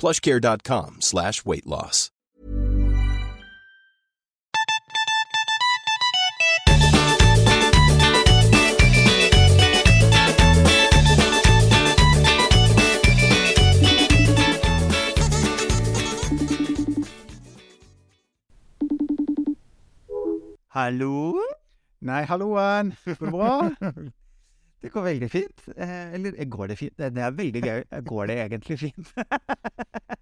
plushcare.com slash weight loss. Hallo? Nei, halloen. Går det bra? Det går veldig fint. Eh, eller eh, går det fint? Det det er veldig gøy. Eh, Går det egentlig fint?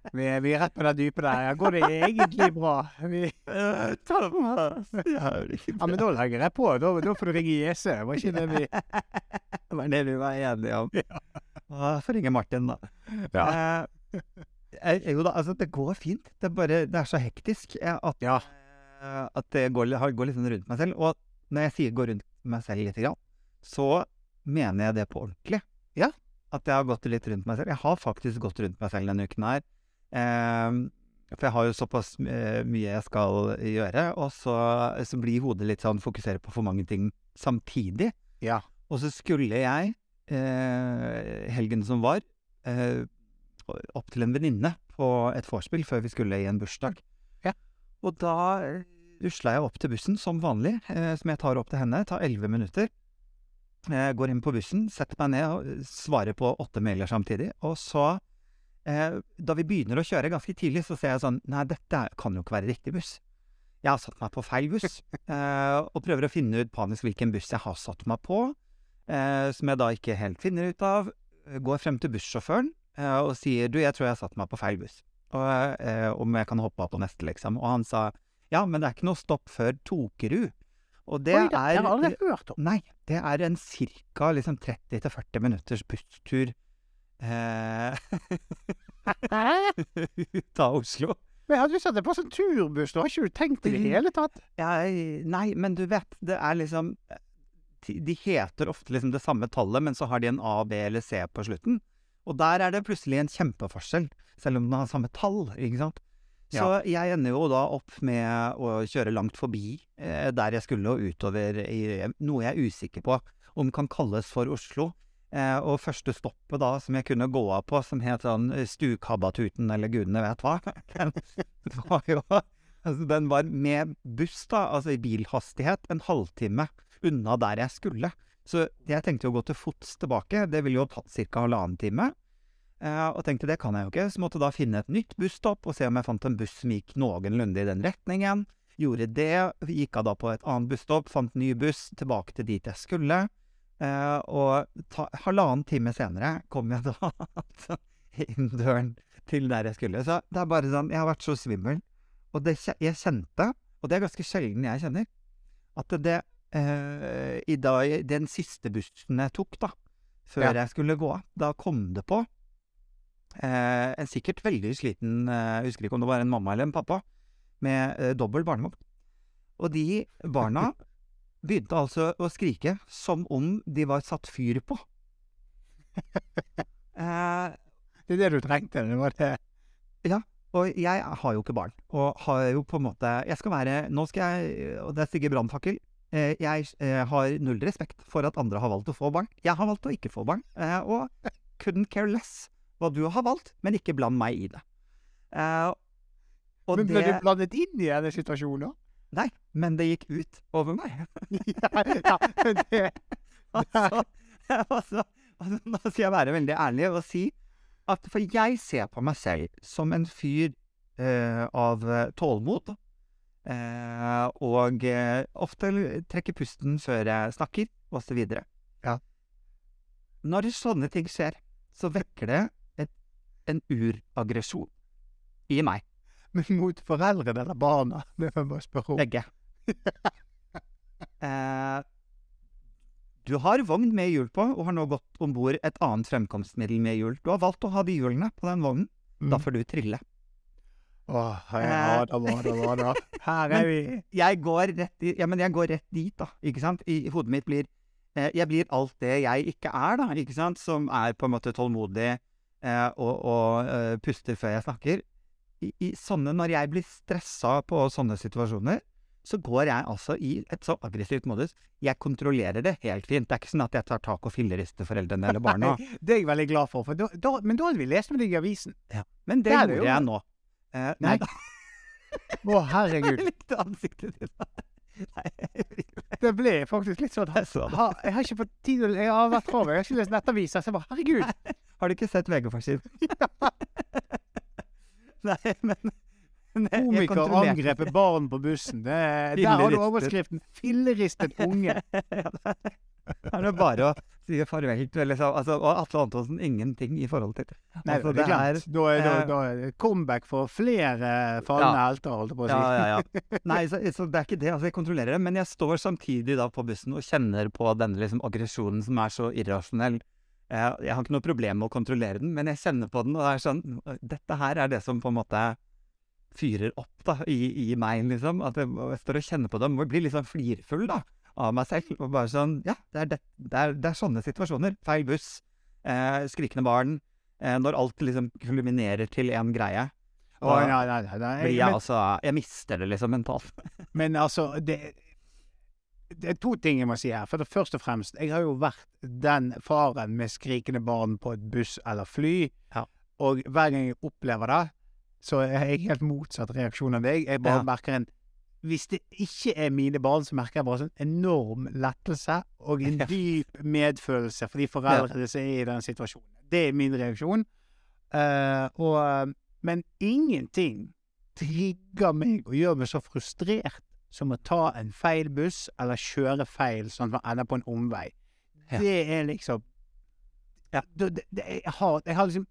Vi er, vi er rett på det dype der. Går det egentlig bra? Vi, Eh, Thomas, jævlig ja, men da legger jeg på. Da, da får du ringe JC. Var ikke det vi Det var det vi var enige om. Ja, får ringe Martin, da. Ja. Eh, jo da, altså, det går fint. Det er bare Det er så hektisk at, Ja. at det går, går litt sånn rundt meg selv. Og når jeg sier 'gå rundt meg selv' lite grann, så mener jeg det på ordentlig. Ja. At jeg har gått litt rundt meg selv. Jeg har faktisk gått rundt meg selv denne uken her. Eh, for jeg har jo såpass eh, mye jeg skal gjøre, og så, så blir hodet litt sånn fokusere på for mange ting samtidig. Ja. Og så skulle jeg, eh, helgen som var, eh, opp til en venninne på et vorspiel før vi skulle i en bursdag. Ja. Og da eh, rusla jeg opp til bussen som vanlig, eh, som jeg tar opp til henne. Tar elleve minutter. Jeg går inn på bussen, setter meg ned og eh, svarer på åtte mailer samtidig. Og så, eh, da vi begynner å kjøre ganske tidlig, så ser jeg sånn Nei, dette kan jo ikke være riktig buss. Jeg har satt meg på feil buss, eh, og prøver å finne ut panisk hvilken buss jeg har satt meg på, eh, som jeg da ikke helt finner ut av. Går frem til bussjåføren eh, og sier du, jeg tror jeg har satt meg på feil buss, og eh, om jeg kan hoppe av på neste, liksom. Og han sa ja, men det er ikke noe stopp før Tokerud. Og det Oi, det har er jeg aldri hørt om. Nei, det er en ca. Liksom 30-40 minutters busstur eh, ut av Oslo. Men hadde lyst til at det sånn turbuss. Da har ikke du tenkt i det hele tatt? Jeg, nei, men du vet, det er liksom de- De heter ofte liksom det samme tallet, men så har de en A, B eller C på slutten. Og der er det plutselig en kjempeforskjell, selv om den har samme tall, ikke sant. Så jeg ender jo da opp med å kjøre langt forbi eh, der jeg skulle, og utover i noe jeg er usikker på om kan kalles for Oslo. Eh, og første stoppet da som jeg kunne gå av på, som het sånn eh, eller gudene vet hva, den var jo Altså, den var med buss, da, altså i bilhastighet, en halvtime unna der jeg skulle. Så jeg tenkte jo å gå til fots tilbake. Det ville jo tatt ca. halvannen time. Eh, og tenkte det kan jeg jo ikke, så måtte da finne et nytt busstopp og se om jeg fant en buss som gikk noenlunde i den retningen. Gjorde det, gikk av da på et annet busstopp, fant ny buss tilbake til dit jeg skulle. Eh, og ta, halvannen time senere kom jeg da altså inn døren til der jeg skulle. Så det er bare sånn Jeg har vært så svimmel. Og det, jeg kjente, og det er ganske sjelden jeg kjenner, at det eh, i dag, Den siste bussen jeg tok, da, før Ja. jeg skulle gå av, da kom det på eh, en sikkert veldig sliten eh, Jeg husker ikke om det var en mamma eller en pappa, med eh, dobbel barnevogn. Og de barna begynte altså å skrike som om de var satt fyr på. eh, Det er det du trengte. Det var det. Ja, Og jeg har jo ikke barn, og har jo på en måte Jeg skal være Nå skal jeg Og det er Sigge Brannfakkel. Eh, jeg eh, har null respekt for at andre har valgt å få barn. Jeg har valgt å ikke få barn, eh, og couldn't care less hva du har valgt, men ikke bland meg i det. Uh, Men ble det du blandet inn i denne situasjonen? Nei, men det gikk ut over meg. ja, ja, det, altså, altså, altså, nå skal jeg være veldig ærlig og si at For jeg ser på meg selv som en fyr uh, av eh, tålmod. Uh, og uh, ofte trekker pusten før jeg snakker, osv. Ja. Når sånne ting skjer, så vekker det et, en uraggresjon i meg. men mot foreldrene eller barna? Det må jeg bare spørre om. Begge. eh, du har vogn med hjul på, og har nå gått om bord et annet fremkomstmiddel med hjul. Du har valgt å ha de hjulene på den vognen. Da Mm. får du trille. Åh, ja da, var det, var det. Her er vi. Jeg går rett, i, ja, men jeg går rett dit, da. Ikke sant? I hodet mitt blir eh, Jeg blir alt det jeg ikke er, da. Ikke sant? Som er på en måte tålmodig eh, og, og eh, puster før jeg snakker. I, I sånne Når jeg blir stressa på sånne situasjoner, så går jeg altså i et så aggressivt modus. Jeg kontrollerer det helt fint. Det er ikke sånn at jeg tar tak og fillerister foreldrene eller barna. Det er jeg veldig glad for. for da, da, men da hadde vi lest med deg i avisen. Men det Det gjorde jo. jeg nå. Eh, Nei. Å, herregud. jeg likte ansiktet ditt. Det. Ble faktisk litt sånn ha, Jeg har ikke fått tid Jeg har vært fravær. Jeg har ikke lest nettaviser. Så jeg bare Herregud. Har du ikke sett VG-forsiden? Nei, men, Komiker angrepet barn på bussen. Det, der har du overskriften 'Filleristet unge'. Det er bare å si farvel til liksom, altså, Og Atle Antonsen ingenting i forhold til. Nei, Altså, det er. Da er, da, eh, da er det comeback for flere falne Ja. helter, holdt jeg på å si. Ja, ja, ja. Nei, så, så det er ikke det. Altså, jeg kontrollerer det. Men jeg står samtidig da på bussen og kjenner på denne liksom, aggresjonen som er så irrasjonell. Jeg, jeg har ikke noe problem med å kontrollere den, men jeg kjenner på den, og det er sånn Dette her er det som på en måte fyrer opp da, i, i meg, liksom. At jeg, jeg står og kjenner på det. Må bli litt sånn flirfull, da, av meg selv. Og bare sånn Ja, det er, det, det er, det er sånne situasjoner. Feil buss. Eh, skrikende barn. Eh, når alt liksom kulminerer til en greie. Å, nei, nei, nei, nei. Blir jeg Men, altså Jeg mister det liksom mentalt. men altså, det, det er to ting jeg må si her. For det første og fremst, jeg har jo vært den faren med skrikende barn på et buss eller fly. Ja. Og hver gang jeg opplever det, så er jeg helt motsatt reaksjon av deg. Jeg bare Ja. merker en Hvis det ikke er mine barn, så merker jeg bare sånn enorm lettelse og en dyp medfølelse for de foreldrene som er i den situasjonen. Det er min reaksjon. Uh, og, men ingenting trigger meg og gjør meg så frustrert som å ta en feil buss eller kjøre feil sånn at man ender på en omvei. Ja. Det er liksom ja, det, det, det, jeg, har, jeg har liksom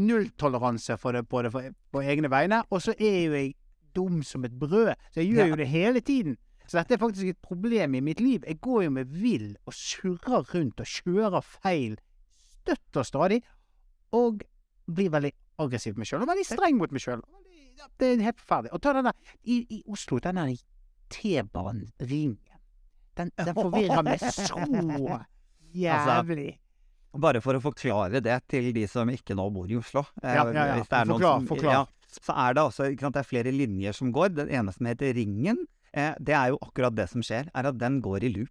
nulltoleranse for det på, det for, på egne vegne, og så er jo jeg dum som et brød. Så jeg gjør Ja. jo det hele tiden. Så dette er faktisk et problem i mitt liv. Jeg går jo med vill og surrer rundt og kjører feil støtt og stadig, og blir veldig aggressiv med meg sjøl, og veldig streng mot meg sjøl. Det er helt forferdelig. Og ta den der i, i Oslo, den der T-banen-ringen. Den, den forvirrer meg så jævlig. Bare for å forklare det til de som ikke nå bor i Oslo. eh, Ja, ja, ja. Forklar, som, forklar. Ja, så er det også ikke sant, det er flere linjer som går. Den ene som heter Ringen, eh, det er jo akkurat det som skjer, er at den går i loop.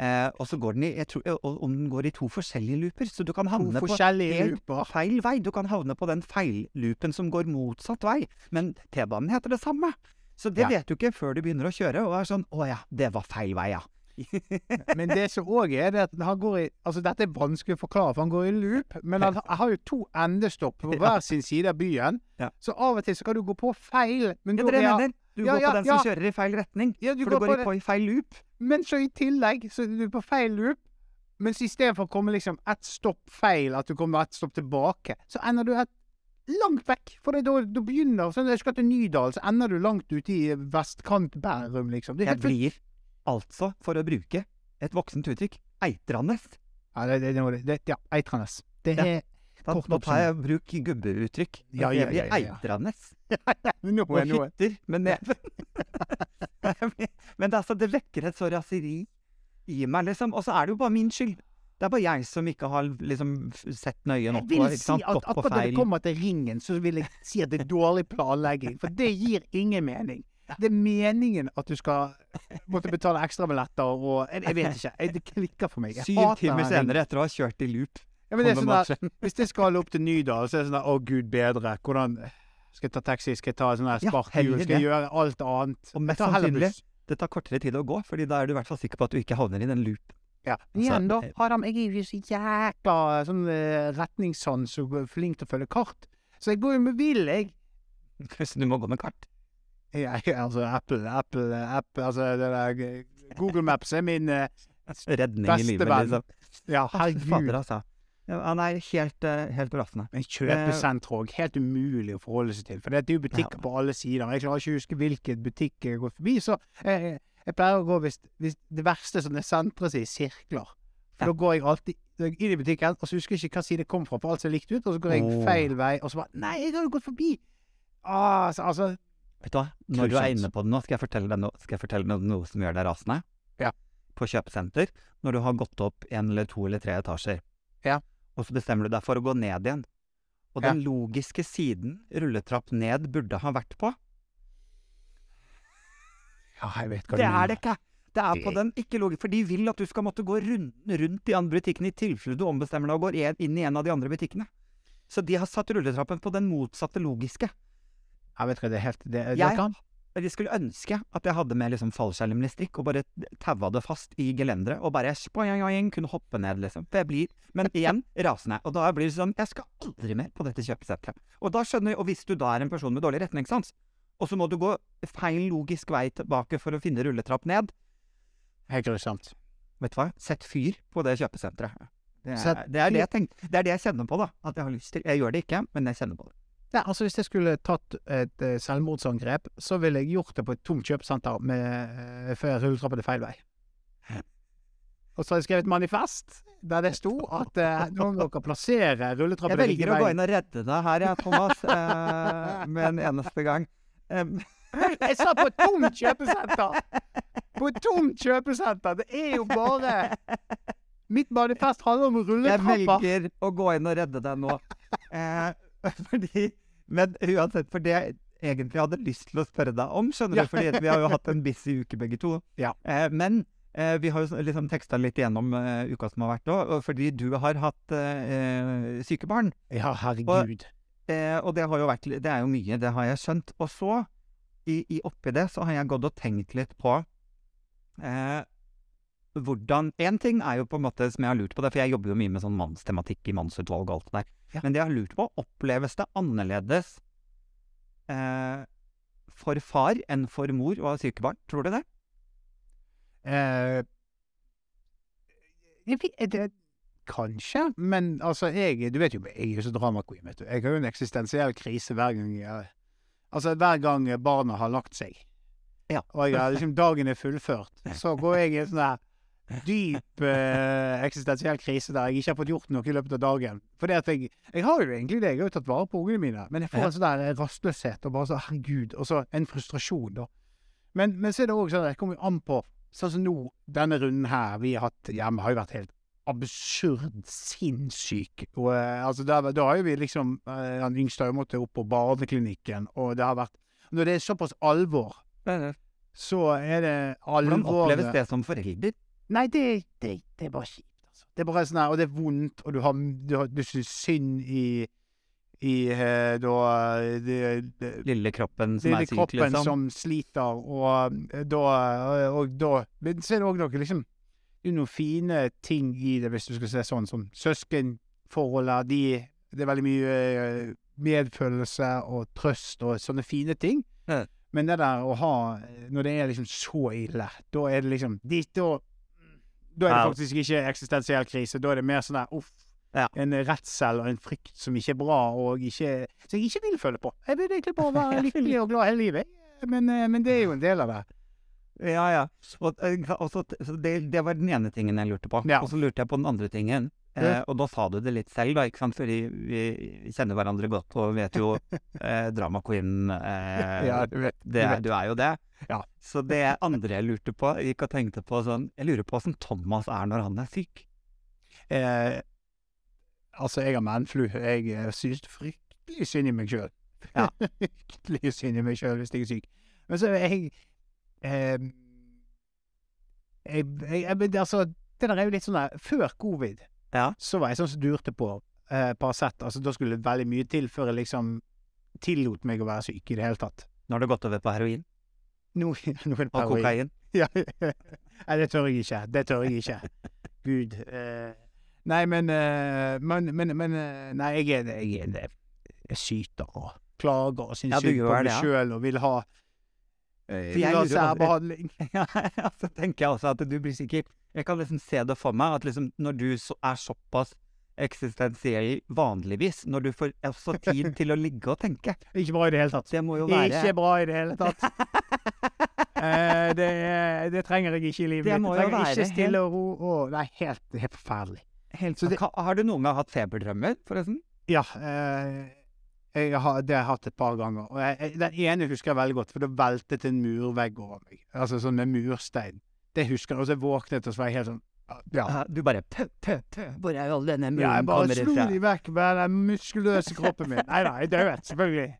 Eh, og så går den i jeg tror, og- Om den går i to forskjellige looper, så du kan havne på helt feil vei. Du kan havne på den feilloopen som går motsatt vei. Men T-banen heter det samme. Så det Ja. vet du ikke før du begynner å kjøre, og er sånn Å ja, det var feil vei, ja. Men det som òg er, det at han går i Altså, dette er vanskelig å forklare, for han går i loop. Men han har jo to endestopp på hver sin side av byen. Ja. Så av og til så kan du gå på feil. Men, Ja, da dere er- mener? Du Ja, går på den som kjører i feil retning. Ja, du for du går går på i, feil loop. Men så i tillegg så er du på feil loop. Mens istedenfor å komme liksom ett stopp feil, at du kommer ett stopp tilbake, så ender du et langt vekk. For da, begynner sånn, Jeg skal til Nydalen, så ender du langt ute i vestkant Bærum, liksom. Det Jeg blir altså, for å bruke et voksent uttrykk, eitrende. Ja, det, det, det, det, ja eitrende. Det Ja. er Da, Kort da tar jeg bruk gubbeuttrykk. Ja, ja, ja, ja, ja. eitrende. Nå Og er hytter med neven. Men det, altså, det vekker et så raseri i meg, liksom. Og så er det jo bare min skyld. Det er bare jeg som ikke har liksom sett nøye Jeg vil si at akkurat når det kommer til ringen, så vil jeg si at det er dårlig planlegging. For det gir ingen mening. Det er meningen at du skal måtte betale ekstrabilletter og Jeg, jeg vet ikke. Jeg, det klikker for meg. Jeg Syv timer senere, etter å ha kjørt i loop. Ja, men det sånn der, hvis jeg skal opp til Nydal, så er det sånn der Å, gud bedre. Hvordan Skal jeg ta taxi? Skal jeg ta sånn der Ja, sparkhjul? heller Skal jeg gjøre alt annet? Og mest sannsynlig, det tar kortere tid å gå, fordi da er du i hvert fall sikker på at du ikke havner i den loop. Ja. Altså, Igjen, da. eh, Adam, jeg er jo så jækla sånn eh, retningssans og flink til å følge kart. Så jeg går jo med bil, jeg. Så du må gå med kart. Ja, altså Apple, Apple, Apple Altså det der eh, Google Maps er min eh, Redning i Beste livet, venn. liksom. Ja, Fader, herregud. altså. Ja, han er helt, eh, helt raffende. Men kjøpesenter òg. Helt umulig å forholde seg til. For det er jo butikker Ja. på alle sider. Jeg klarer ikke å huske hvilken butikk jeg går forbi. Så jeg, jeg pleier å gå hvis, hvis det verste som er senteret seg i sirkler. For Ja. da går jeg alltid inn i butikken, og så husker jeg ikke hva side jeg kom fra, for alt ser likt ut. Og så går jeg oh. feil vei, og så bare Nei, jeg har jo gått forbi! Ah, så, altså Vet du hva? Når du er inne på det nå, skal jeg fortelle deg noe, skal jeg fortelle deg noe som gjør deg rasende. Ja. På kjøpesenter, når du har gått opp en eller to eller tre etasjer, Ja. og så bestemmer du deg for å gå ned igjen. Og Ja. den logiske siden rulletrapp ned burde ha vært på, Ja, jeg vet hva det du mener. er det ikke! Det er på den ikke logisk, for de vil at du skal måtte gå runden rundt de andre butikkene i tilfelle du ombestemmer deg og går inn i en av de andre butikkene. Så de har satt rulletrappen på den motsatte logiske. Jeg vet hva det er helt Det, det Jeg- kan Jeg skulle ønske at jeg hadde med liksom fallskjermlistikk og bare taua det fast i gelenderet og bare spoing, kunne hoppe ned, liksom. For jeg blir Men igjen rasende. Og da blir det sånn Jeg skal aldri mer på dette kjøpesenteret. Og da skjønner jeg, Og hvis du da er en person med dårlig retningssans, og så må du gå feil logisk vei tilbake for å finne rulletrapp ned, Helt grusomt. vet du hva? Sett fyr på det kjøpesenteret. Det er, det, er det, jeg tenker, det er det jeg kjenner på, da. At jeg har lyst til. Jeg gjør det ikke, men jeg kjenner på det. Ja, altså Hvis jeg skulle tatt et eh, selvmordsangrep, så ville jeg gjort det på et tomt kjøpesenter med, uh, før rulletrappen er feil vei. Og så har jeg skrevet manifest der det sto at uh, noen dere plasserer Jeg velger å gå inn og redde deg her, jeg, Thomas, eh, med en eneste gang. Um. Jeg sa på et tomt kjøpesenter! På et tomt kjøpesenter! Det er jo bare Mitt manifest handler om Jeg velger å gå inn og redde deg nå. Eh, fordi Men uansett, for det jeg egentlig hadde lyst til å spørre deg om, skjønner Ja. du, fordi vi har jo hatt en busy uke begge to. Ja. Eh, men eh, vi har jo liksom teksta litt igjennom eh, uka som har vært òg, fordi du har hatt eh, syke barn. Ja, herregud. Eh, og det har jo vært Det er jo mye, det har jeg skjønt. Og så, i, i oppi det, så har jeg gått og tenkt litt på eh, hvordan Én ting er jo på en måte som jeg har lurt på det, for jeg jobber jo mye med sånn mannstematikk i mannsutvalg og alt det der. Ja. Men det jeg har lurt på, oppleves det annerledes eh, for far enn for mor å ha syke barn? Tror du det? Eh, jeg vet, det, kanskje, men altså, jeg Du vet jo, jeg er jo så drama queen, vet du. Jeg har jo en eksistensiell krise hver gang jeg Altså, hver gang barna har lagt seg, Ja. og jeg liksom dagen er fullført, så går jeg i sånn der dyp eh, eksistensiell krise der jeg ikke har fått gjort noe i løpet av dagen. For det at jeg Jeg har jo egentlig det, jeg har jo tatt vare på ungene mine, men jeg får en sånn der rastløshet og bare så herregud, og så en frustrasjon, da. Men, men så er det òg sånn, det kommer jo an på Sånn som nå, denne runden her vi har hatt hjemme, har jo vært helt absurd sinnssyk. Og eh, altså, da, har jo vi liksom eh, Han yngste har jo måttet opp på barneklinikken, og det har vært Når det er såpass alvor, så er det Hvordan oppleves det som forelder? Nei, det, det, det er bare kjipt, altså. Det er bare sånn her, og det er vondt, og du har Du, har, du syns synd i i eh, da de, de, Lille kroppen som lille er syk, kroppen liksom? som sliter, og eh, da Og da Men så er det òg noe liksom Det er noen fine ting i det, hvis du skal se sånn, som søskenforholdet. De Det er veldig mye eh, medfølelse og trøst og sånne fine ting. Mm. Men det der å ha Når det er liksom så ille, da er det liksom de, Da da er det faktisk ikke eksistensiell krise. Da er det mer sånn der uff. Ja. En redsel og en frykt som ikke er bra, og ikke som jeg ikke vil føle på. Jeg vil egentlig bare være lykkelig og glad hele livet. Men, eh, men det er jo en del av det. Ja, ja. Og, eh, og så, så det, det var den ene tingen jeg lurte på. Ja. Og så lurte jeg på den andre tingen. Eh, og da sa du det litt selv, da, ikke sant? Fordi vi kjenner hverandre godt og vet jo eh, Drama Queen eh, Ja, du vet. det, du vet. Du er jo det. Ja. Så det andre jeg lurte på, jeg gikk og tenkte på sånn Jeg lurer på åssen Thomas er når han er syk. Eh, altså, jeg har manflu. Jeg eh, syns fryktelig synd i meg sjøl. Ja. fryktelig synd i meg sjøl hvis jeg er syk. Men så er jeg eh, jeg, jeg, jeg, Altså, det der er jo litt sånn der Før covid Ja. så var jeg sånn som durte på eh, Paracet. Altså, da skulle det veldig mye til før jeg liksom tillot meg å være syk i det hele tatt. Nå har du gått over på heroin Nå, nå er det og heroin. kokain. Ja. Nei, det tør jeg ikke. Det tør jeg ikke. Gud. Eh, nei, men, eh, men, men, men eh, Nei, jeg er, jeg er jeg syter og klager og syns Ja, du synd på gjør meg det, ja. sjøl og vil ha eh, For Vil ha lurer på- særbehandling. Ja, så tenker jeg også at du blir sikkert Jeg kan liksom se det for meg, at liksom når du er såpass eksistensiell vanligvis, når du får også tid til å ligge og tenke Ikke bra i det hele tatt. Det må jo være Ikke bra i det hele tatt. eh, det, det trenger jeg ikke i livet Det mitt. må jo være ikke stille og ro. Det nei, helt, helt forferdelig. helt Så det- Har du noen gang hatt feberdrømmer, forresten? Ja. Eh, jeg har, det har jeg hatt et par ganger. Og jeg, jeg, den ene husker jeg veldig godt, for det veltet en murvegg over meg. Altså sånn med murstein. Det husker jeg. Og så våknet og så var jeg helt sånn Ja. Du bare pø, pø, pø, hvor er all denne muren Ja, jeg bare slo de vekk med den muskuløse kroppen min. Nei da, jeg døde, selvfølgelig.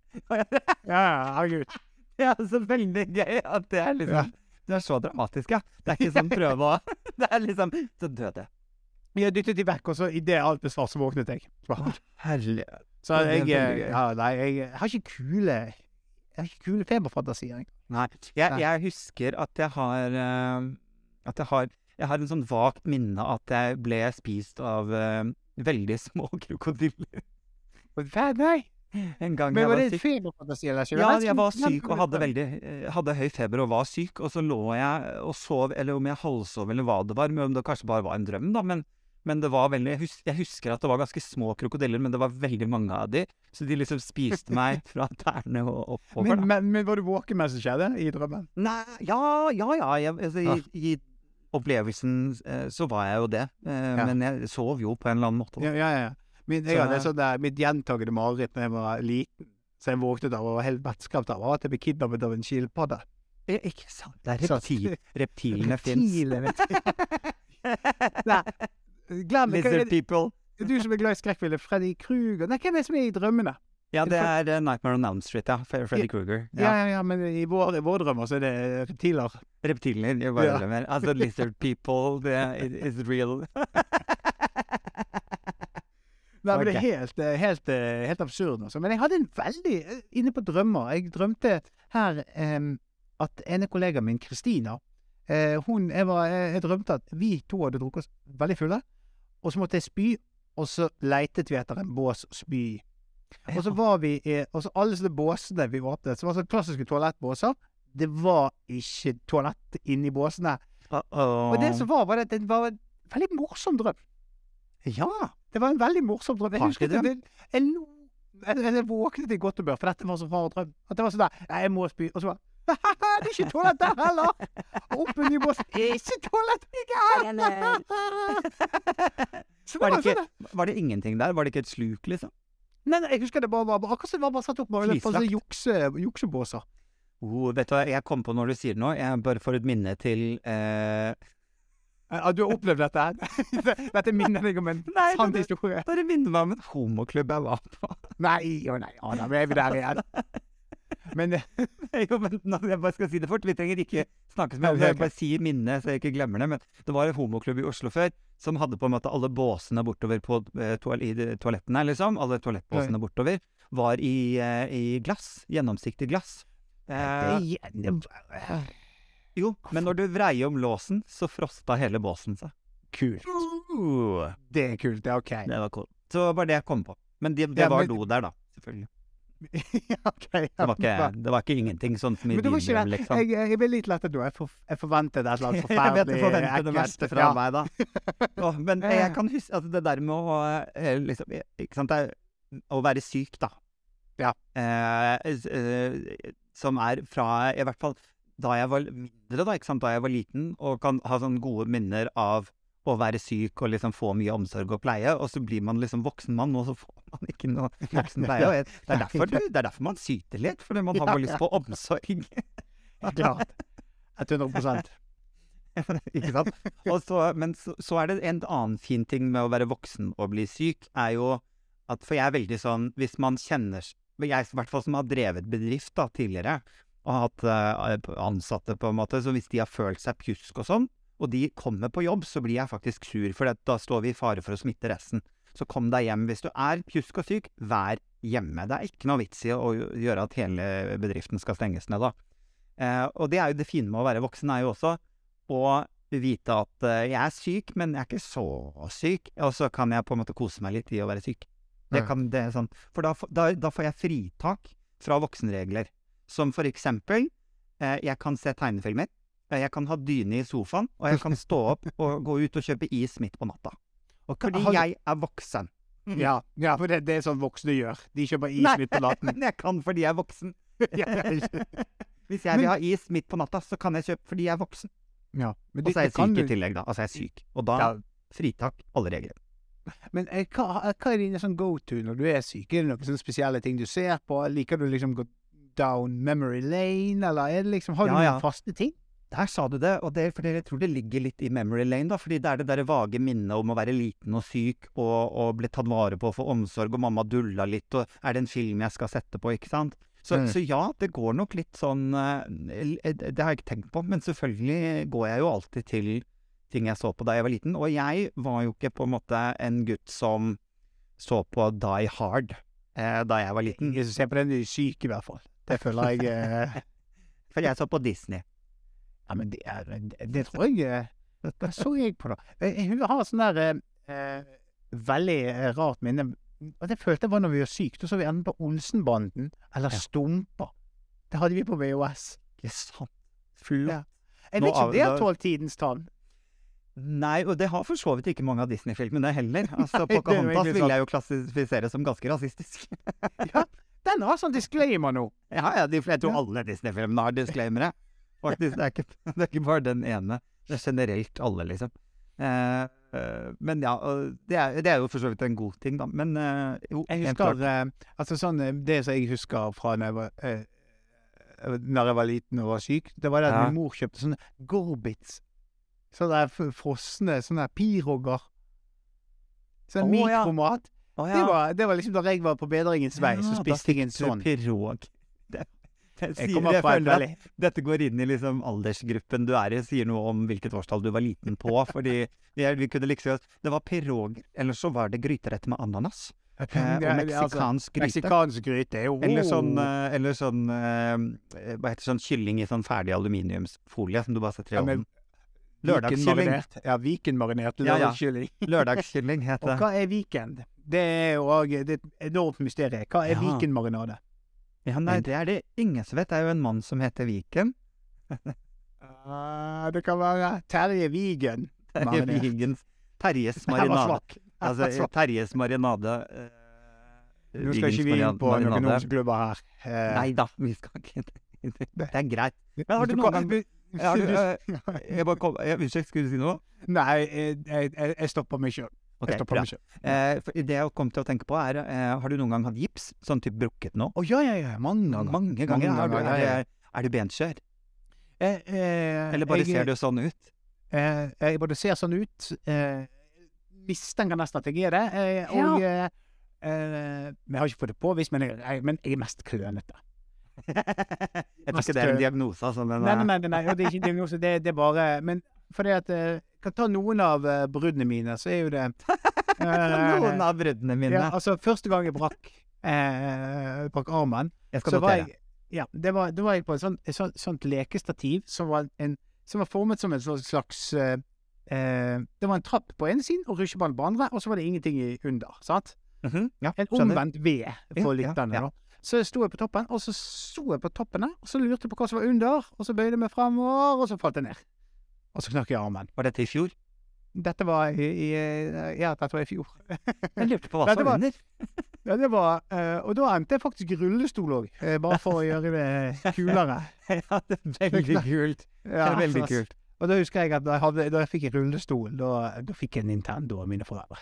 Ja, herregud. Ja, så veldig gøy at det er liksom Ja. Det er så dramatisk, ja. Det er ikke sånn prøve å Det er liksom Så døde. Jeg dyttet de vekk, og så idet alt ble svart, så våknet jeg. Herlig. Så jeg, ja, nei, jeg har ikke kule Jeg har ikke kule feberfantasier. Nei. Jeg, jeg husker at jeg har eh, At jeg har Jeg har en sånn vagt minne at jeg ble spist av uh, veldig små krokodiller. Hva? Nei. En gang Men jeg var var det feberfantasi eller ikke? Ja, jeg var syk og hadde veldig eh, Hadde høy feber og var syk, og så lå jeg og sov, eller om jeg halvsov eller hva det var, men om det kanskje bare var en drøm, da, men, men det var veldig jeg, husker at det var ganske små krokodiller, men det var veldig mange av de, så de liksom spiste meg fra tærne og oppover, Men, men, men var du våken mens det skjedde? I drømmen? Nei, ja, ja, ja, jeg, altså, Ja. i, i opplevelsen eh, så var jeg jo det, eh, Ja. men jeg sov jo på en eller annen måte. Ja, ja, ja. Min, jeg Så- hadde sånn der, mitt gjentagende mareritt da jeg var liten, så jeg våknet av og var helt vettskremt av, at jeg ble kidnappet av en skilpadde. Ikke sant, det er reptil, reptilene fins. Reptilene. Nei, glem det. Er Lizard det. people. Du som er glad i skrekkfilmer. Freddy Kruger. Nei, hvem er det som er i drømmene? Ja, det er eh, Nightmare on Elm Street, ja. Freddy Krueger. Ja, ja, ja, men i våre, vår drømmer så er det reptiler. Reptiler. Jeg bare Ja. glemmer. Altså, lizard people, det it is real. Nei, men det er helt, eh, helt, eh, helt absurd. Også. Men jeg hadde en veldig Inne på drømmer. Jeg drømte her um, at ene kollegaen min, Kristina uh, hun, jeg, var, jeg, jeg drømte at vi to hadde drukket oss veldig fulle, og så måtte jeg spy, og så leitet vi etter en bås å spy i. Og så var vi i Og så alle sånne båsene vi åpnet, som var sånne klassiske toalettbåser, det var ikke toalett inni båsene. Uh-oh. Og det som var, var at det var en veldig morsom drøm. Ja! Det var en veldig morsom drøm. Jeg husker at det, jeg, jeg, jeg våknet i godt humør, for dette var så rar drøm. At det var sånn der jeg må spy. Og så bare Det ikke toalett der heller! Oppen opp en ny bås. Ikke toalett ikke her! Var var det, sånn ikke, var det ingenting der? Var det ikke et sluk, liksom? Nei, nei, jeg husker det bare var akkurat som det var bare satt opp med Flislagt. jukse, juksebåser. Oh, vet du hva, jeg kom på når du sier det nå, jeg bare får et minne til eh, Ja, du har opplevd dette her? Dette minner deg om en Nei, sann historie? Bare minner meg om en homoklubb jeg var på. Nei, å nei, å nei, nå er vi der igjen. Men eh, jo, men jeg bare skal si det fort. Vi trenger ikke snakke så mye om det. Jeg bare si minnet, så jeg ikke glemmer det. Men det var en homoklubb i Oslo før som hadde på en måte alle båsene bortover på eh, toal toalettene, liksom. Alle toalettbåsene bortover. Var i, eh, i glass. Gjennomsiktig glass. Eh, det, jo, men når du vreier om låsen, så frosta hele båsen seg. Kult. Uh, Det er kult, det er ok. det var cool. Så var det jeg kom på. Men det, det var do der, da. Selvfølgelig. ja, ok. ja, Det var ikke, det var ikke ingenting sånn som i din drøm, liksom. Jeg, jeg ble litt lettet nå. Jeg, for, jeg forventet et eller annet Jeg vet jeg det verste fra Ja. meg, da. Åh, men jeg kan huske at det der med å eh, liksom, Ikke sant, å være syk, da. Ja. Eh, eh, som er fra I hvert fall da jeg var mindre, da, ikke sant, da jeg var liten, og kan ha sånne gode minner av å være syk og liksom få mye omsorg og pleie, og så blir man liksom voksen mann, og så får man ikke noe voksen pleie. Jeg, det, er derfor, du, det er derfor man syter litt, fordi man har bare lyst på omsorg. Ja, klart. 100 ikke sant? Så, men så, så er det en annen fin ting med å være voksen og bli syk, er jo at For jeg er veldig sånn Hvis man kjenner Jeg i hvert fall som har drevet bedrift da, tidligere, og hatt uh, ansatte, på en måte, så hvis de har følt seg pjusk og sånn, og de kommer på jobb, så blir jeg faktisk sur, for da står vi i fare for å smitte resten. Så kom deg hjem. Hvis du er pjusk og syk, vær hjemme. Det er ikke noe vits i å gjøre at hele bedriften skal stenges ned, da. Eh, og det er jo det fine med å være voksen, er jo også å vite at eh, jeg er syk, men jeg er ikke så syk. Og så kan jeg på en måte kose meg litt i å være syk. Det kan, det er sånn, for da, da, da får jeg fritak fra voksenregler. Som for eksempel, eh, jeg kan se tegnefilmer. Eh, Jeg kan ha dyne i sofaen, og jeg kan stå opp og gå ut og kjøpe is midt på natta. Fordi jeg er voksen. Ja, ja, for det, det er sånn voksne gjør. De kjøper is Nei, midt på natten. men jeg kan fordi jeg er voksen. Hvis jeg vil ha is midt på natta, så kan jeg kjøpe fordi jeg er voksen. ja. Men Og så er jeg syk du... i tillegg, da. Altså, jeg er syk. Og da Ja, fritak alle regler. Men eh, hva, hva er dine sånn go to når du er syk? Er det noen sånne spesielle ting du ser på? Liker du liksom gå down memory lane, eller er det liksom, har du Ja, noen faste ting? Der sa du det, og det, for jeg tror det ligger litt i memory lane, da. Fordi det er det derre vage minnet om å være liten og syk og, og bli tatt vare på og få omsorg, og mamma dulla litt, og er det en film jeg skal sette på, ikke sant? Så, Mm. så ja, det går nok litt sånn eh, Det har jeg ikke tenkt på, men selvfølgelig går jeg jo alltid til ting jeg så på da jeg var liten. Og jeg var jo ikke på en måte en gutt som så på Die Hard eh, da jeg var liten. Jeg ser på den er syk, i hvert fall. Det føler jeg eh, For jeg så på Disney. Ja, men det er Det, tror jeg eh, Hva så jeg på, da? Hun har sånn der eh, eh, veldig eh, rart minne. Og det følte jeg var når vi var syke. Da så vi enten på Olsenbanden eller Ja. Stumpa. Det hadde vi på VHS. Ikke sant? Flott. Ja. Jeg vet ikke om det har da- tålt tidens tann. Nei, og det har for så vidt ikke mange av Disney-filmene heller. Altså, Nei, er Pocahontas vil jeg jo klassifisere som ganske rasistisk. Ja, den har sånn disclaimer nå. ja, ja, de, jeg tror alle Disney-filmene har disclaimere. Faktisk, det er, ikke, det er ikke bare den ene. Det er generelt alle, liksom. Eh, eh, men ja, det er, det er jo for så vidt en god ting, da. Men eh, jo, Jeg husker Altså sånn eh, Det som jeg husker fra da jeg var Når jeg var liten og var syk, det var det at Ja. min mor kjøpte sånne Gorbits. Sånne frosne sånne pirogger. Sånn mikromat. ja. mikromat. ja. Det, var, det var liksom da jeg var på bedringens vei, så spiste jeg en sånn. Pirog. Jeg sier, jeg føler at dette går inn i liksom aldersgruppen du er i, sier noe om hvilket årstall du var liten på. Fordi jeg, vi kunne liksom Det var pirog, eller så var det gryterett med ananas. Eh, og altså, meksikansk gryte. Meksikansk gryte jo Eller sånn, eh, eller sånn eh, Hva heter sånn kylling i sånn ferdig aluminiumsfolie som du bare setter i ovnen. Lørdagskylling. Ja, vikenmarinert Ja, ja. lørdagskylling. heter det. Og hva er weekend? Det er jo et enormt mysterium. Hva er Ja. weekendmarinade? Ja, nei, det er det ingen som vet. Det er jo en mann som heter Viken. uh, det kan være Terje Vigen. Terje Vigen. Terjes marinade. Altså. Terjes marinade. Uh, Nå skal ikke vi inn på noen norseklubber her. Uh, Nei da, vi skal ikke det. Er greit. Men har du noen gang eh, Unnskyld, skulle du si noe? Nei, jeg, jeg- jeg stopper meg sjøl. Ok, Jeg stopper bra. Eh, det jeg kom til å tenke på, er eh, Har du noen gang hatt gips? Sånn type brukket nå? Å ja, ja, ja. Mange ganger. Mange ganger. Mange er, du, ganger, er, ja. er du benskjør? Eh, eh, Eller bare jeg, ser du sånn ut? Eh, jeg bare ser sånn ut, eh, mistenker nesten at jeg er det, eh, og ja. eh, Men jeg har ikke fått det påvist, men jeg, men jeg er mest klønete. jeg tror ikke det er en diagnose, altså, Nei, nei, nei, nei, det er ikke diagnose, det, det er bare Men fordi at Kan ta noen av uh, bruddene mine, så er jo det uh, Noen av bruddene mine. Ja, altså, første gang jeg brakk uh, brakk armen, jeg skal notere. jeg Ja, det var, da var jeg på et sånt, et sånt, sånt lekestativ som var, en, som var formet som en sånn slags Det var en trapp på ene siden og rusjeball på andre, og så var det ingenting i under. sant? Mhm, ja, En omvendt V for Ja, ja, lytterne. ja. da. Så sto jeg på toppen, og så sto jeg på toppen der, og så lurte jeg på hva som var under, og så bøyde jeg meg fremover, og så falt jeg ned. Og så knakk jeg armen. Var dette i fjor? Dette var i, i Ja, dette var i fjor. Jeg lurte på hva som var- under. Ja, det var uh, Og da endte jeg faktisk rullestol òg, bare for å gjøre det kulere. ja, det er veldig kult. Det Ja, er veldig kult. Og da husker jeg at da jeg, hadde, da jeg fikk en rullestol, da, da fikk jeg Nintendo av mine foreldre.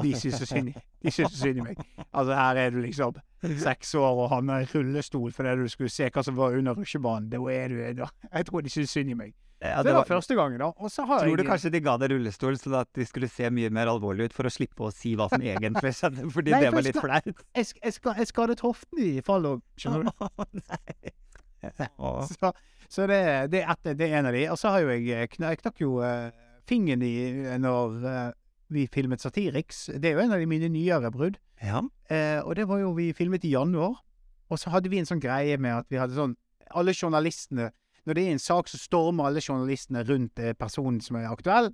De syntes så synd i meg. Altså, her er du liksom seks år og havner i rullestol fordi du skulle se hva som var under rusjebanen. Da er du da. Jeg tror de syntes synd i meg. Ja, det var første gangen, da. Og så har Tror du kanskje de ga deg rullestol sånn at de skulle se mye mer alvorlig ut for å slippe å si hva som egentlig skjedde? Fordi Nei, det var litt flaut? Jeg, jeg, jeg skadet hoften i fallet, skjønner du. Å, nei. Oh. Så, så det, det, er et, det er en av de. Og så har jo jeg eh, Jeg knakk jo uh, fingeren i når uh, vi filmet Satiriks. Det er jo en av de mine nyere brudd. Ja. Uh, og det var jo vi filmet i januar. Og så hadde vi en sånn greie med at vi hadde sånn Alle journalistene Når det er en sak, så stormer alle journalistene rundt eh, personen som er aktuell.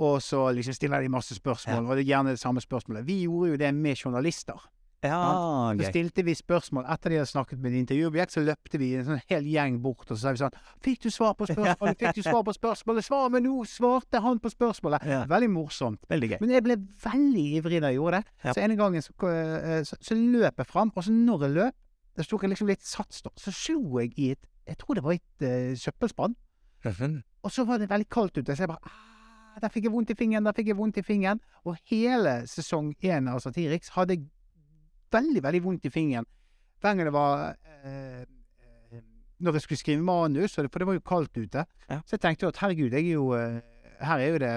Og så liksom stiller de masse spørsmål, og det er gjerne det samme spørsmålet. Vi gjorde jo det med journalister. Ja, Så stilte vi spørsmål etter de hadde snakket med intervjuobjekt, så løpte vi en sånn hel gjeng bort, og så sa vi sånn Fikk du svar på spørsmålet? Fikk du svar på spørsmålet? Svar meg nå! Svarte han på spørsmålet? Ja. Veldig morsomt. Veldig gøy. Men jeg ble veldig ivrig da jeg gjorde det. Ja. Så en gangen så, eh, så, så løp jeg fram, og så når jeg løp, så tok jeg liksom litt sats, da. Så slo jeg i et Jeg tror det var et uh, søppelspann. Og så var det veldig kaldt ute, så jeg bare ah, Der fikk jeg vondt i fingeren, der fikk jeg vondt i fingeren. Og hele sesong én av Satiriks hadde jeg veldig, veldig vondt i fingeren. Hver gang det var eh, Når jeg skulle skrive manus, for det var jo kaldt ute, Ja. så jeg tenkte jo at herregud, jeg er jo Her er jo det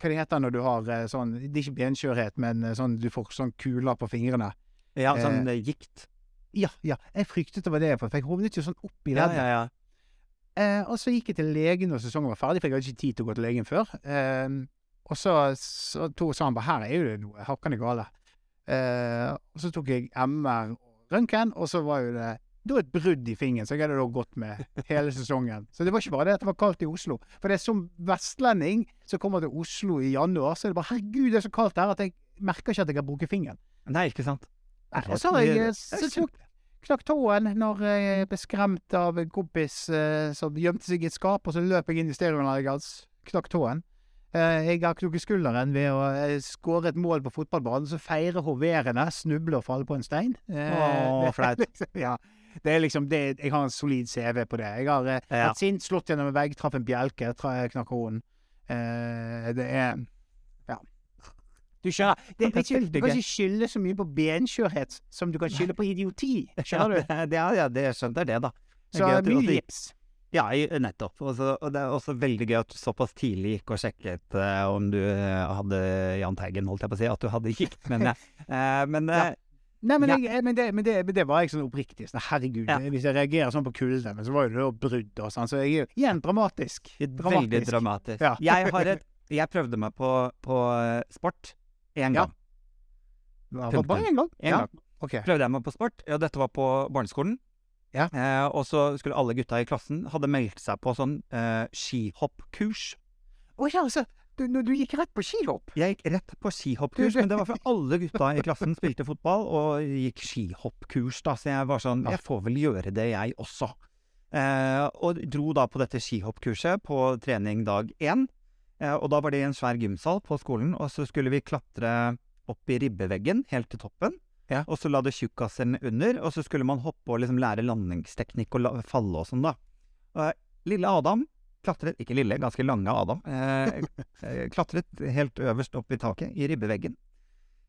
Hva det heter når du har sånn Det er ikke benskjørhet, men sånn du får sånn kuler på fingrene. Ja, sånn eh, gikt. Ja, ja. Jeg fryktet det var det, for jeg hovnet jo sånn opp i leddet. ja, ja. Eh, og så gikk jeg til legen når sesongen var ferdig, for jeg hadde ikke tid til å gå til legen før. Eh, og så, så to, sa han bare her er jo det noe hakkende gale. Eh, og så tok jeg MR og røntgen, og så var jo det da et brudd i fingeren, så jeg hadde da gått med hele sesongen. Så det var ikke bare det at det var kaldt i Oslo. For det er som vestlending som kommer til Oslo i januar, så er det bare herregud, det er så kaldt her at jeg merker ikke at jeg har brukket fingeren. Nei, ikke sant. Nei, og så har jeg eh, tok, knakk tåen når jeg ble skremt av en kompis eh, som gjemte seg i et skap, og så løp jeg inn i stereoanlegget hans. Knakk tåen. Eh, jeg har knukket skulderen ved å eh, skåre et mål på fotballbanen, så feirer hoverende, snubler og faller på en stein. Eh, Åh, flaut. Liksom, ja. Det er liksom det, Jeg har en solid CV på det. Jeg har eh, Ja. vært sint, slått gjennom en vegg, traff en bjelke, tra, knakk hoden. Eh, det er. Du skjønner. Det, det, er ikke, du kan ikke skylde så mye på benskjørhet som du kan skylde på idioti. Skjønner du? Ja, det, ja, det skjønner det, da. Det er Så gøy mye gips. Ja, nettopp. Også, og det er også veldig gøy at du såpass tidlig gikk og sjekket uh, om du eh, hadde Jahn Teigen, holdt jeg på å si. At du hadde gikt, men, uh, men men Ja. Nei, men, Ja. jeg, men, det, men, det, men det var jeg sånn oppriktig. Sånn, herregud, Ja. hvis jeg reagerer sånn på kulde, men så var jo det da brudd og sånn. Så jeg igjen dramatisk. veldig dramatisk. Ja. Jeg, har et, jeg prøvde meg på, på sport én gang. Ja, var Bare én gang? En ja. gang. Okay. Prøvde jeg meg på sport. Ja, dette var på barneskolen. Ja. Eh, og så skulle alle gutta i klassen hadde meldt seg på sånn eh, skihoppkurs. Å ja, altså. Du, du gikk rett på skihopp? Jeg gikk rett på skihoppkurs, men det var for alle gutta i klassen spilte fotball og gikk skihoppkurs, da, så jeg var sånn Jeg får vel gjøre det, jeg også. Eh, og dro da på dette skihoppkurset på trening dag én. Eh, og da var det i en svær gymsal på skolen, og så skulle vi klatre opp i ribbeveggen helt til toppen. Ja. Og så la det tjukkasene under, og så skulle man hoppe og liksom lære landingsteknikk og la, falle og sånn, da. Og lille Adam klatret, ikke lille, ganske lange Adam, eh, eh, klatret helt øverst opp i taket, i ribbeveggen.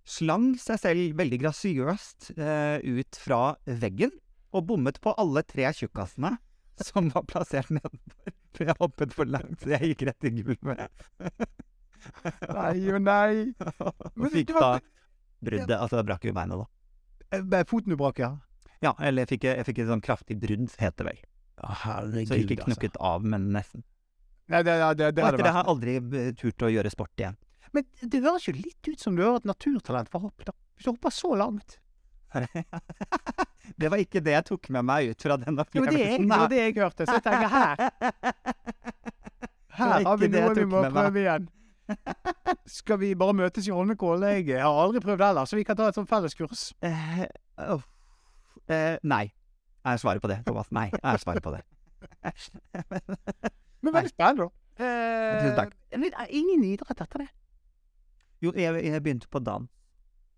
Slang seg selv veldig grasiøst eh, ut fra veggen, og bommet på alle tre tjukkasene som var plassert nedenfor. For jeg hoppet for langt, så jeg gikk rett i gulvet. Nei og nei. og Men fikk du har- da bruddet Altså, jeg brakk jo beinet, da. Eh, Foten du brakk, ja? Ja, eller jeg fikk, jeg fikk et sånn kraftig brudd, heter det vel. Herregud, Så ikke knukket av, men nesten. Nei, det, det, det, det Og etter det har jeg aldri eh, turt å gjøre sport igjen. Men det høres jo litt ut som du har et naturtalent for hopp, da. Hvis du hopper så langt. det var ikke det jeg tok med meg ut fra den Det Jo, det jeg, var det jeg hørte. Så jeg tenker her Her har vi jeg noe vi må prøve igjen. Skal vi bare møtes i Holmenkollen? Jeg har aldri prøvd heller, så vi kan ta et sånt felleskurs. Eh. Eh, nei. Er svaret på det, Thomas? Nei, er svaret på det. Men veldig spennende, da. Eh, Tusen takk. er ingen idrett etter det. Jo, jeg, jeg begynte på dans.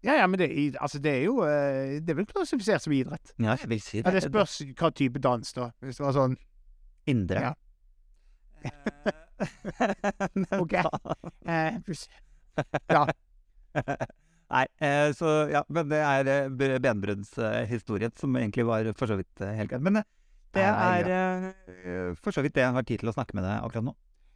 Ja, ja, men det, er- altså, det er jo eh, Det er vel klassifisert som idrett. Ja, jeg vil si Ja, det. det spørs hva type dans, da. Hvis det var sånn Indre. Ja. Ok. eh, Ja. Nei, eh, så ja, men det er eh, benbruddshistorien som egentlig var for så vidt eh, helt greit. Men eh, Det Nei, er eh, for så vidt det jeg har tid til å snakke med deg akkurat nå.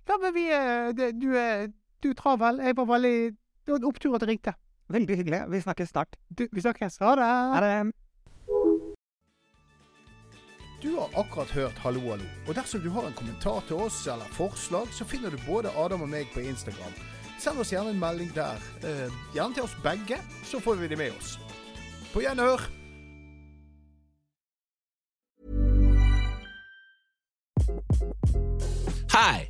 Ja, men vi eh, det- Du er du er travel. Jeg var veldig Det var en opptur at jeg ringte. Veldig hyggelig. Vi snakkes snart. Du, vi snakkes. Ha det. Ha det. Du har akkurat hørt Hallo, hallo. Og dersom du har en kommentar til oss eller forslag, så finner du både Adam og meg på Instagram. Send oss gjerne en melding der. Eh, gjerne til oss begge, så får vi det med oss. På gjenhør! Hi,